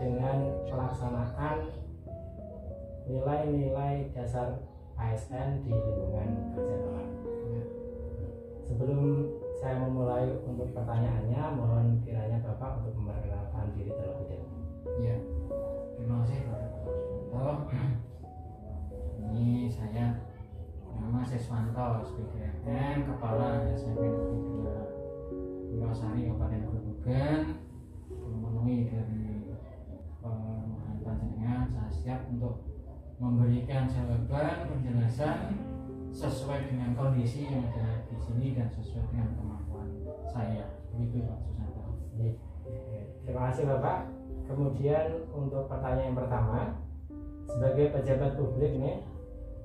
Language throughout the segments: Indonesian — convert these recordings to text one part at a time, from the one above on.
dengan pelaksanaan nilai-nilai dasar ASN di lingkungan kerja Bapak. Sebelum saya memulai untuk pertanyaannya, mohon kiranya Bapak untuk memperkenalkan diri terlebih dahulu. Ya, terima kasih Pak Susanto. Ini saya nama Siswanto SPDN, Kepala SMP Negeri 2 Wilasari Kabupaten Grobogan memenuhi dari permohonan panjenengan saya siap untuk memberikan jawaban penjelasan sesuai dengan kondisi yang ada di sini dan sesuai dengan kemampuan saya begitu Pak Susanto. Terima kasih Bapak. Kemudian untuk pertanyaan yang pertama, sebagai pejabat publik nih,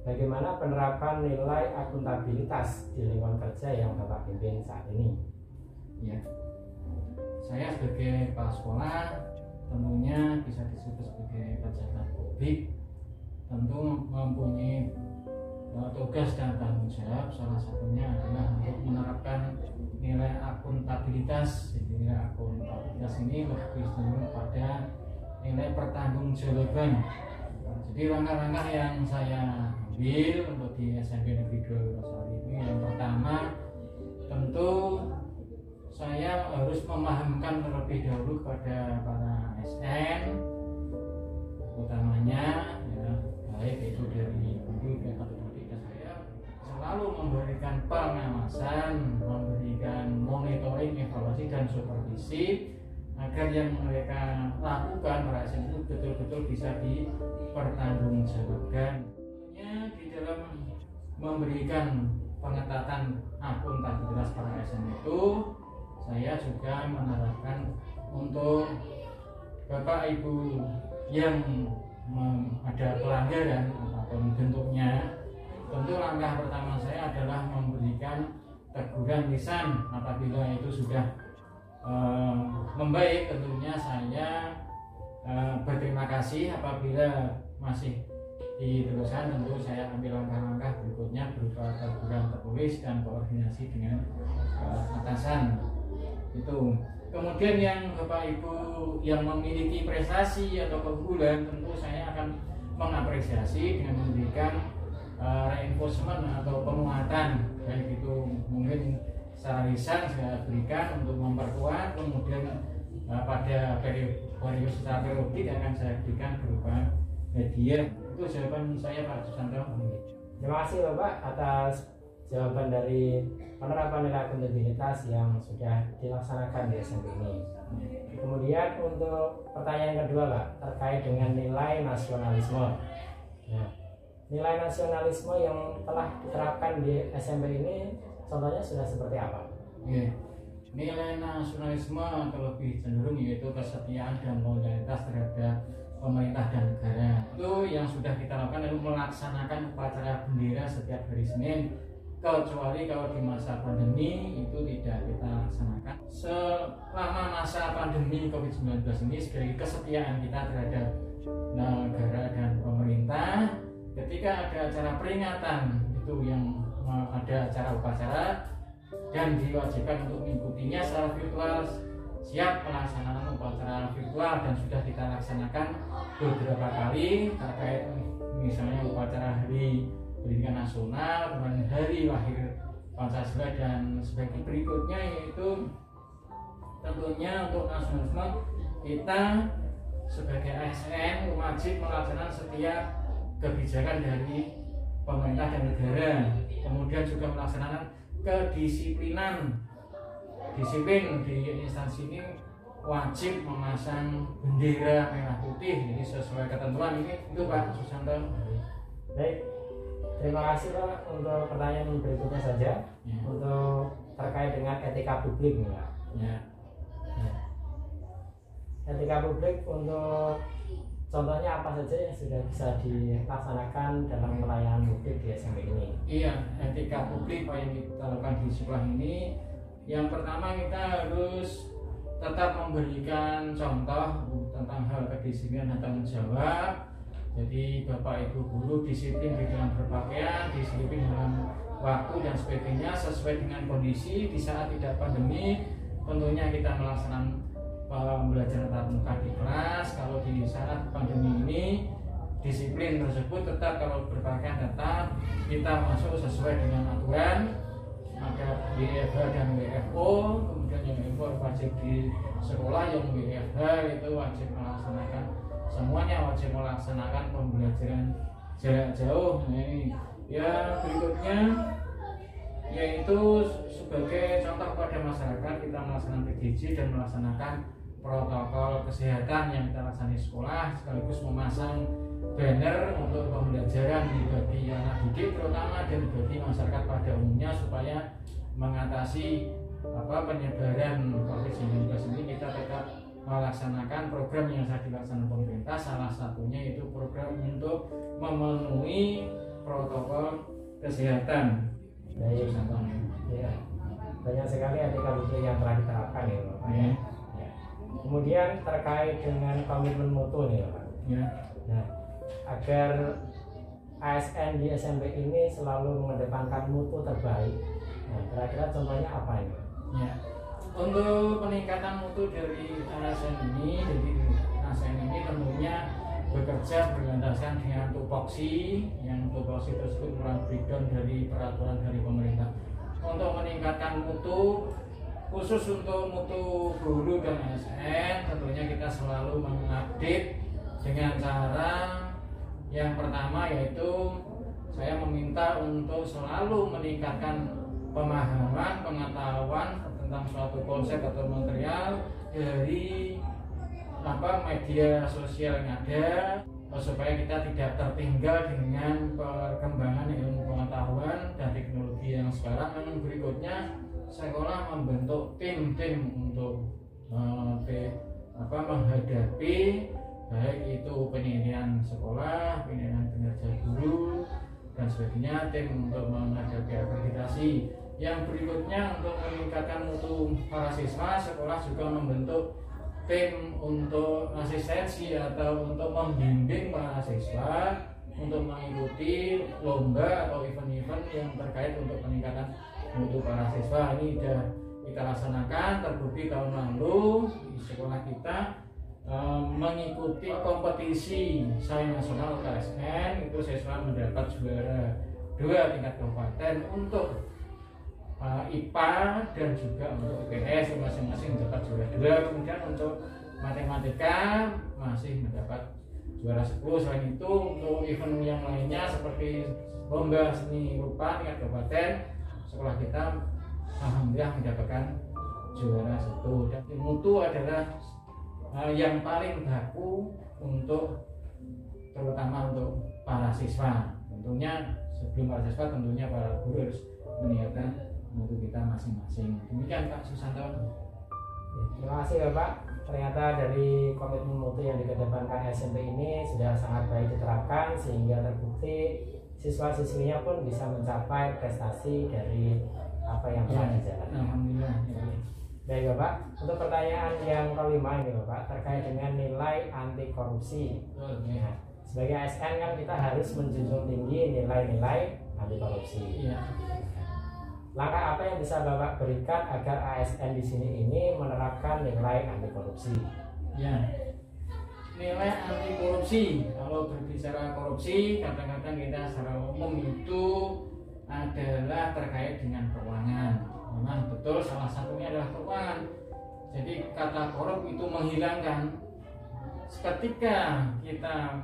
bagaimana penerapan nilai akuntabilitas di lingkungan kerja yang Bapak pimpin saat ini? ya saya sebagai kepala sekolah tentunya bisa disebut sebagai pejabat publik tentu mempunyai uh, tugas dan tanggung jawab. Salah satunya adalah untuk menerapkan nilai akuntabilitas. Jadi nilai akuntabilitas ini lebih cenderung pada nilai pertanggungjawaban. Jadi langkah-langkah yang saya ambil untuk di SMP Negeri 2 Wirasari ini yang pertama tentu saya harus memahamkan terlebih dahulu kepada para ASN utamanya ya baik itu dari guru dan atau pendidik saya selalu memberikan pengawasan memberikan monitoring evaluasi dan supervisi agar yang mereka lakukan ASN itu betul-betul bisa dipertanggungjawabkan. Tentunya di dalam memberikan pengetatan akuntabilitas para ASN itu saya juga menerapkan untuk bapak ibu yang ada pelanggaran apa pun bentuknya. Tentu langkah pertama saya adalah memberikan teguran lisan apabila itu sudah eh, membaik. Tentunya saya eh, berterima kasih apabila masih diteruskan tentu saya ambil langkah-langkah berikutnya berupa teguran tertulis dan koordinasi dengan eh, atasan. Itu kemudian yang bapak ibu yang memiliki prestasi atau keunggulan tentu saya akan mengapresiasi dengan memberikan uh, reinforcement atau penguatan. Baik itu mungkin secara lisan saya berikan untuk memperkuat kemudian uh, pada periode secara periodik akan saya berikan berupa media. Itu jawaban saya Pak Susanto. Terima kasih Bapak atas jawaban dari penerapan nilai akuntabilitas yang sudah dilaksanakan di SMP ini. Kemudian untuk pertanyaan kedua Pak terkait dengan nilai nasionalisme. Nah, nilai nasionalisme yang telah diterapkan di SMP ini contohnya sudah seperti apa? Oke. Nilai nasionalisme lebih cenderung yaitu kesetiaan dan loyalitas terhadap pemerintah dan negara. Itu yang sudah kita lakukan adalah melaksanakan upacara bendera setiap hari Senin kecuali kalau di masa pandemi itu tidak kita laksanakan. Selama masa pandemi COVID-19 ini sebagai kesetiaan kita terhadap negara dan pemerintah ketika ada acara peringatan itu yang ada acara upacara dan diwajibkan untuk mengikutinya secara virtual siap melaksanakan upacara virtual dan sudah kita laksanakan beberapa kali terkait misalnya upacara hari pendidikan nasional kemudian hari lahir Pancasila dan sebagai berikutnya yaitu tentunya untuk nasionalisme kita sebagai ASN wajib melaksanakan setiap kebijakan dari pemerintah dan negara. Kemudian juga melaksanakan kedisiplinan disiplin di instansi ini wajib memasang bendera merah putih. Jadi sesuai ketentuan ini. Itu Pak Susanto. Baik, terima kasih Pak untuk pertanyaan berikutnya saja ya, untuk terkait dengan etika publik Pak. ya. Etika publik untuk contohnya apa saja yang sudah bisa dilaksanakan dalam pelayanan publik di SMP ini? Iya, etika publik Pak yang kita lakukan di sekolah ini Yang pertama kita harus tetap memberikan contoh tentang hal kedisiplinan dan tanggung jawab jadi bapak ibu guru disiplin di dalam berpakaian disiplin dalam waktu dan sebagainya sesuai dengan kondisi di saat tidak pandemi tentunya kita melaksanakan pembelajaran tatap muka di kelas. Kalau di saat pandemi ini disiplin tersebut tetap kalau berpakaian tetap kita masuk sesuai dengan aturan. Ada WFH dan WFO kemudian yang WFO wajib di sekolah yang WFH itu wajib melaksanakan semuanya wajib melaksanakan pembelajaran jarak jauh. Nah ini. Ya berikutnya yaitu sebagai contoh kepada masyarakat kita melaksanakan PJJ dan melaksanakan protokol kesehatan yang kita laksanakan di sekolah sekaligus memasang banner untuk pembelajaran bagi anak didik terutama dan bagi masyarakat pada umumnya supaya mengatasi apa penyebaran COVID-19 ini. Kita tetap melaksanakan program yang sudah dilaksanakan pemerintah salah satunya itu program untuk memenuhi protokol kesehatan Baik, ya. banyak sekali etika yang telah diterapkan ya Bapak ya. ya. Kemudian terkait dengan komitmen mutu nih Pak. Ya. Nah, agar ASN di SMP ini selalu mengedepankan mutu terbaik. Nah, kira-kira contohnya apa ini? Ya. Untuk peningkatan mutu dari ASN ini, jadi ASN ini tentunya bekerja berlandaskan dengan tupoksi yang tupoksi tersebut merupakan breakdown dari peraturan dari pemerintah. Untuk meningkatkan mutu khusus untuk mutu guru dan ASN tentunya kita selalu mengupdate dengan cara yang pertama yaitu saya meminta untuk selalu meningkatkan pemahaman pengetahuan tentang suatu konsep atau material dari apa media sosial yang ada supaya kita tidak tertinggal dengan perkembangan ilmu pengetahuan dan teknologi yang sekarang. Yang berikutnya sekolah membentuk tim-tim untuk uh, apa menghadapi baik itu penilaian sekolah, penilaian kinerja guru dan sebagainya tim untuk menghadapi akreditasi yang berikutnya untuk meningkatkan mutu para siswa sekolah juga membentuk tim untuk asistensi atau untuk membimbing para siswa untuk mengikuti lomba atau event-event yang terkait untuk peningkatan mutu para siswa. Ini sudah kita laksanakan terbukti tahun lalu di sekolah kita e, mengikuti kompetisi sains nasional KSN itu siswa mendapat juara dua tingkat kabupaten untuk uh, eh, IPA dan juga untuk IPS masing-masing mendapat juara dua. Kemudian untuk matematika masih mendapat juara 10 selain itu untuk event yang lainnya seperti lomba seni rupa tingkat kabupaten sekolah kita alhamdulillah mendapatkan juara satu. Dan mutu adalah uh, yang paling baku untuk terutama untuk para siswa. Tentunya sebelum para siswa tentunya para guru harus meniatkan mutu kita masing-masing demikian Pak Susanto ya, terima kasih Bapak ternyata dari komitmen mutu yang dikedepankan SMP ini sudah sangat baik diterapkan sehingga terbukti siswa-siswinya pun bisa mencapai prestasi dari apa yang telah ya, dijalankan. Alhamdulillah. Ya. Baik Bapak, untuk pertanyaan yang kelima ini Bapak terkait dengan nilai anti korupsi. Ya. sebagai ASN kan kita harus menjunjung tinggi nilai-nilai anti korupsi. Ya Langkah apa yang bisa Bapak berikan agar ASN di sini ini menerapkan nilai anti korupsi? Ya, nilai anti korupsi. Kalau berbicara korupsi, kadang-kadang kita secara umum itu adalah terkait dengan keuangan. Memang betul salah satunya adalah keuangan. Jadi kata korup itu menghilangkan. Ketika kita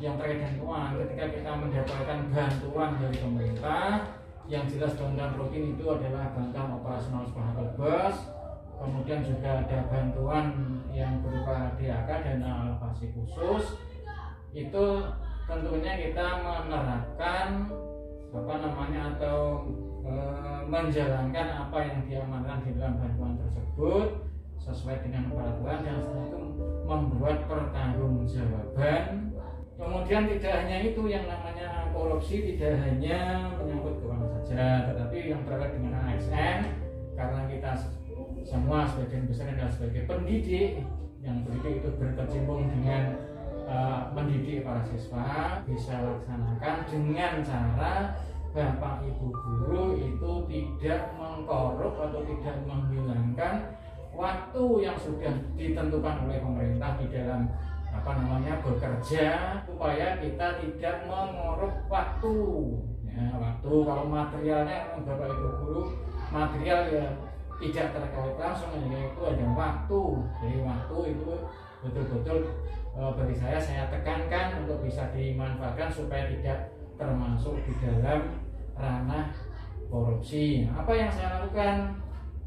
yang terkait dengan keuangan, ketika kita mendapatkan bantuan dari pemerintah, yang jelas bantuan rutin itu adalah bantuan operasional sekolah bus. Kemudian juga ada bantuan yang berupa DAK dana alokasi khusus. Itu tentunya kita menerapkan apa namanya atau e, menjalankan apa yang diamankan di dalam bantuan tersebut sesuai dengan peraturan dan setelah itu membuat pertanggungjawaban. Kemudian tidak hanya itu yang namanya korupsi tidak hanya menyangkut saja tetapi yang terkait dengan ASN karena kita semua sebagian besar adalah sebagai pendidik yang pendidik itu berkecimpung dengan eh, mendidik para siswa bisa laksanakan dengan cara bapak ibu guru itu tidak mengkorup atau tidak menghilangkan waktu yang sudah ditentukan oleh pemerintah di dalam apa namanya bekerja supaya kita tidak mengorup waktu ya, waktu kalau materialnya bapak ibu guru material ya tidak terkait langsung yaitu ada waktu. Jadi waktu itu betul-betul e, bagi saya saya tekankan untuk bisa dimanfaatkan supaya tidak termasuk di dalam ranah korupsi. Apa yang saya lakukan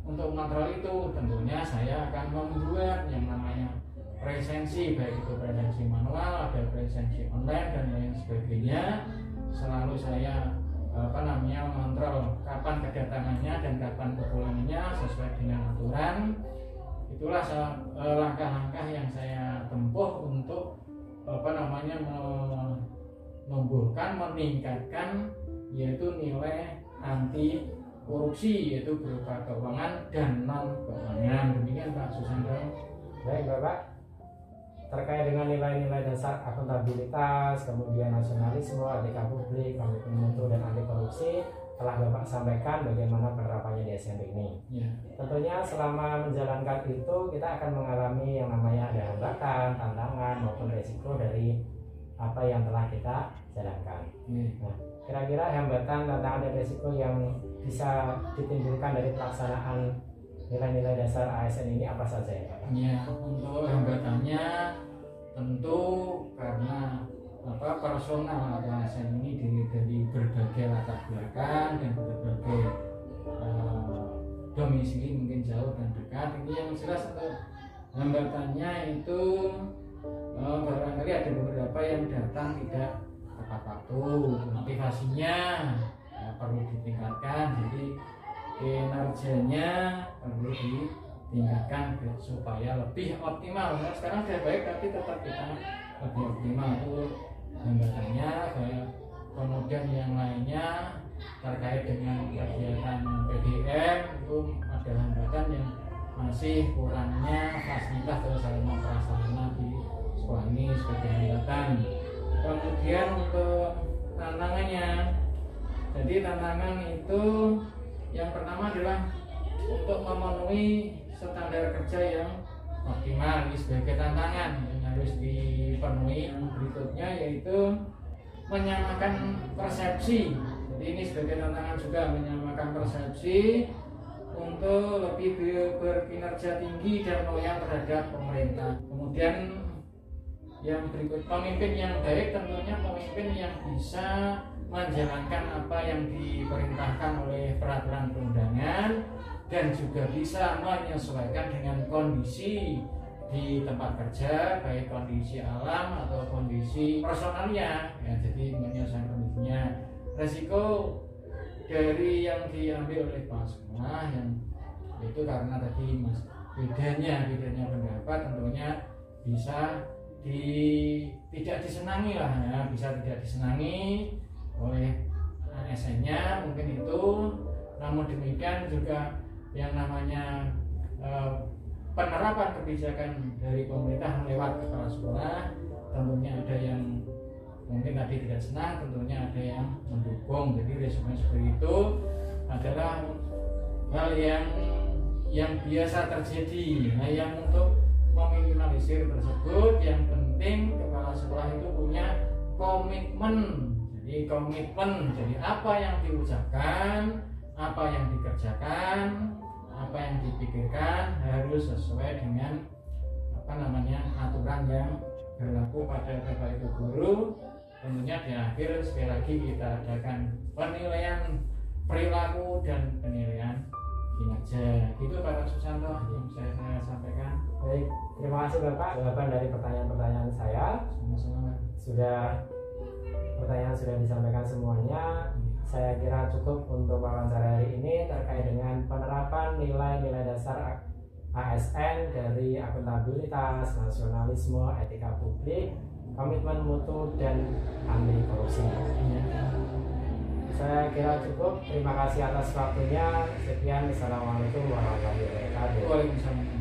untuk mengontrol itu? Tentunya saya akan membuat yang namanya presensi baik itu presensi manual ada presensi online dan lain sebagainya. Selalu saya apa namanya mengontrol kapan kedatangannya dan kapan kepulangannya sesuai dengan aturan itulah eh, langkah-langkah yang saya tempuh untuk apa namanya menumbuhkan meningkatkan yaitu nilai anti korupsi yaitu berupa keuangan dan non keuangan demikian Pak Susanto. Baik Bapak terkait dengan nilai-nilai dasar akuntabilitas, kemudian nasionalisme, etika publik, komitmen mutu dan anti korupsi telah Bapak sampaikan bagaimana penerapannya di SMP ini. Ya. Tentunya selama menjalankan itu kita akan mengalami yang namanya ada hambatan, tantangan maupun resiko dari apa yang telah kita jalankan. Ya. Nah, kira-kira hambatan, tantangan dan resiko yang bisa ditimbulkan dari pelaksanaan nilai-nilai dasar ASN ini apa saja ya Pak? Ya, untuk hambatannya tentu karena apa personal atau ASN ini dari, dari berbagai latar belakang dan berbagai uh, domisili mungkin jauh dan dekat ini yang jelas untuk hambatannya itu uh, barangkali ada beberapa yang datang tidak tepat waktu motivasinya ya, perlu ditingkatkan jadi kinerjanya perlu ditingkatkan supaya lebih optimal. Nah, sekarang sudah baik tapi tetap kita lebih optimal. Itu hambatannya kemudian yang lainnya terkait dengan kegiatan PDM itu ada hambatan yang masih kurangnya fasilitas atau sarana prasarana di ini sebagai hambatan. Kemudian untuk tantangannya jadi tantangan itu yang pertama adalah untuk memenuhi standar kerja yang optimal ini sebagai tantangan yang harus dipenuhi. Berikutnya yaitu menyamakan persepsi. Jadi ini sebagai tantangan juga menyamakan persepsi untuk lebih berkinerja tinggi dan loyal terhadap pemerintah. Kemudian yang berikut pemimpin yang baik tentunya pemimpin yang bisa menjalankan apa yang diperintahkan oleh peraturan perundangan dan juga bisa menyesuaikan dengan kondisi di tempat kerja baik kondisi alam atau kondisi personalnya. Ya jadi menyesuaikan kondisinya. Resiko dari yang diambil oleh pas sekolah yang itu karena tadi mas bedanya bedanya pendapat tentunya bisa di tidak disenangi lah ya bisa tidak disenangi oleh ASN-nya mungkin itu. Namun demikian juga yang namanya eh, penerapan kebijakan dari pemerintah lewat kepala sekolah tentunya ada yang mungkin tadi tidak senang tentunya ada yang mendukung. Jadi resiko seperti itu adalah hal yang yang biasa terjadi. Nah yang untuk meminimalisir tersebut yang penting kepala sekolah itu punya komitmen jadi komitmen jadi apa yang diucapkan apa yang dikerjakan apa yang dipikirkan harus sesuai dengan apa namanya aturan yang berlaku pada bapak ibu guru. Tentunya di akhir sekali lagi kita adakan penilaian perilaku dan penilaian kinerja. Itu Pak Susanto yang saya, saya sampaikan. Baik terima kasih Bapak. Jawaban dari pertanyaan-pertanyaan saya sama-sama. sudah pertanyaan sudah disampaikan semuanya saya kira cukup untuk wawancara hari ini terkait dengan penerapan nilai-nilai dasar ASN dari akuntabilitas, nasionalisme, etika publik, komitmen mutu dan anti korupsi. Saya kira cukup. Terima kasih atas waktunya. Sekian. Assalamualaikum warahmatullahi wabarakatuh. Waalaikumsalam.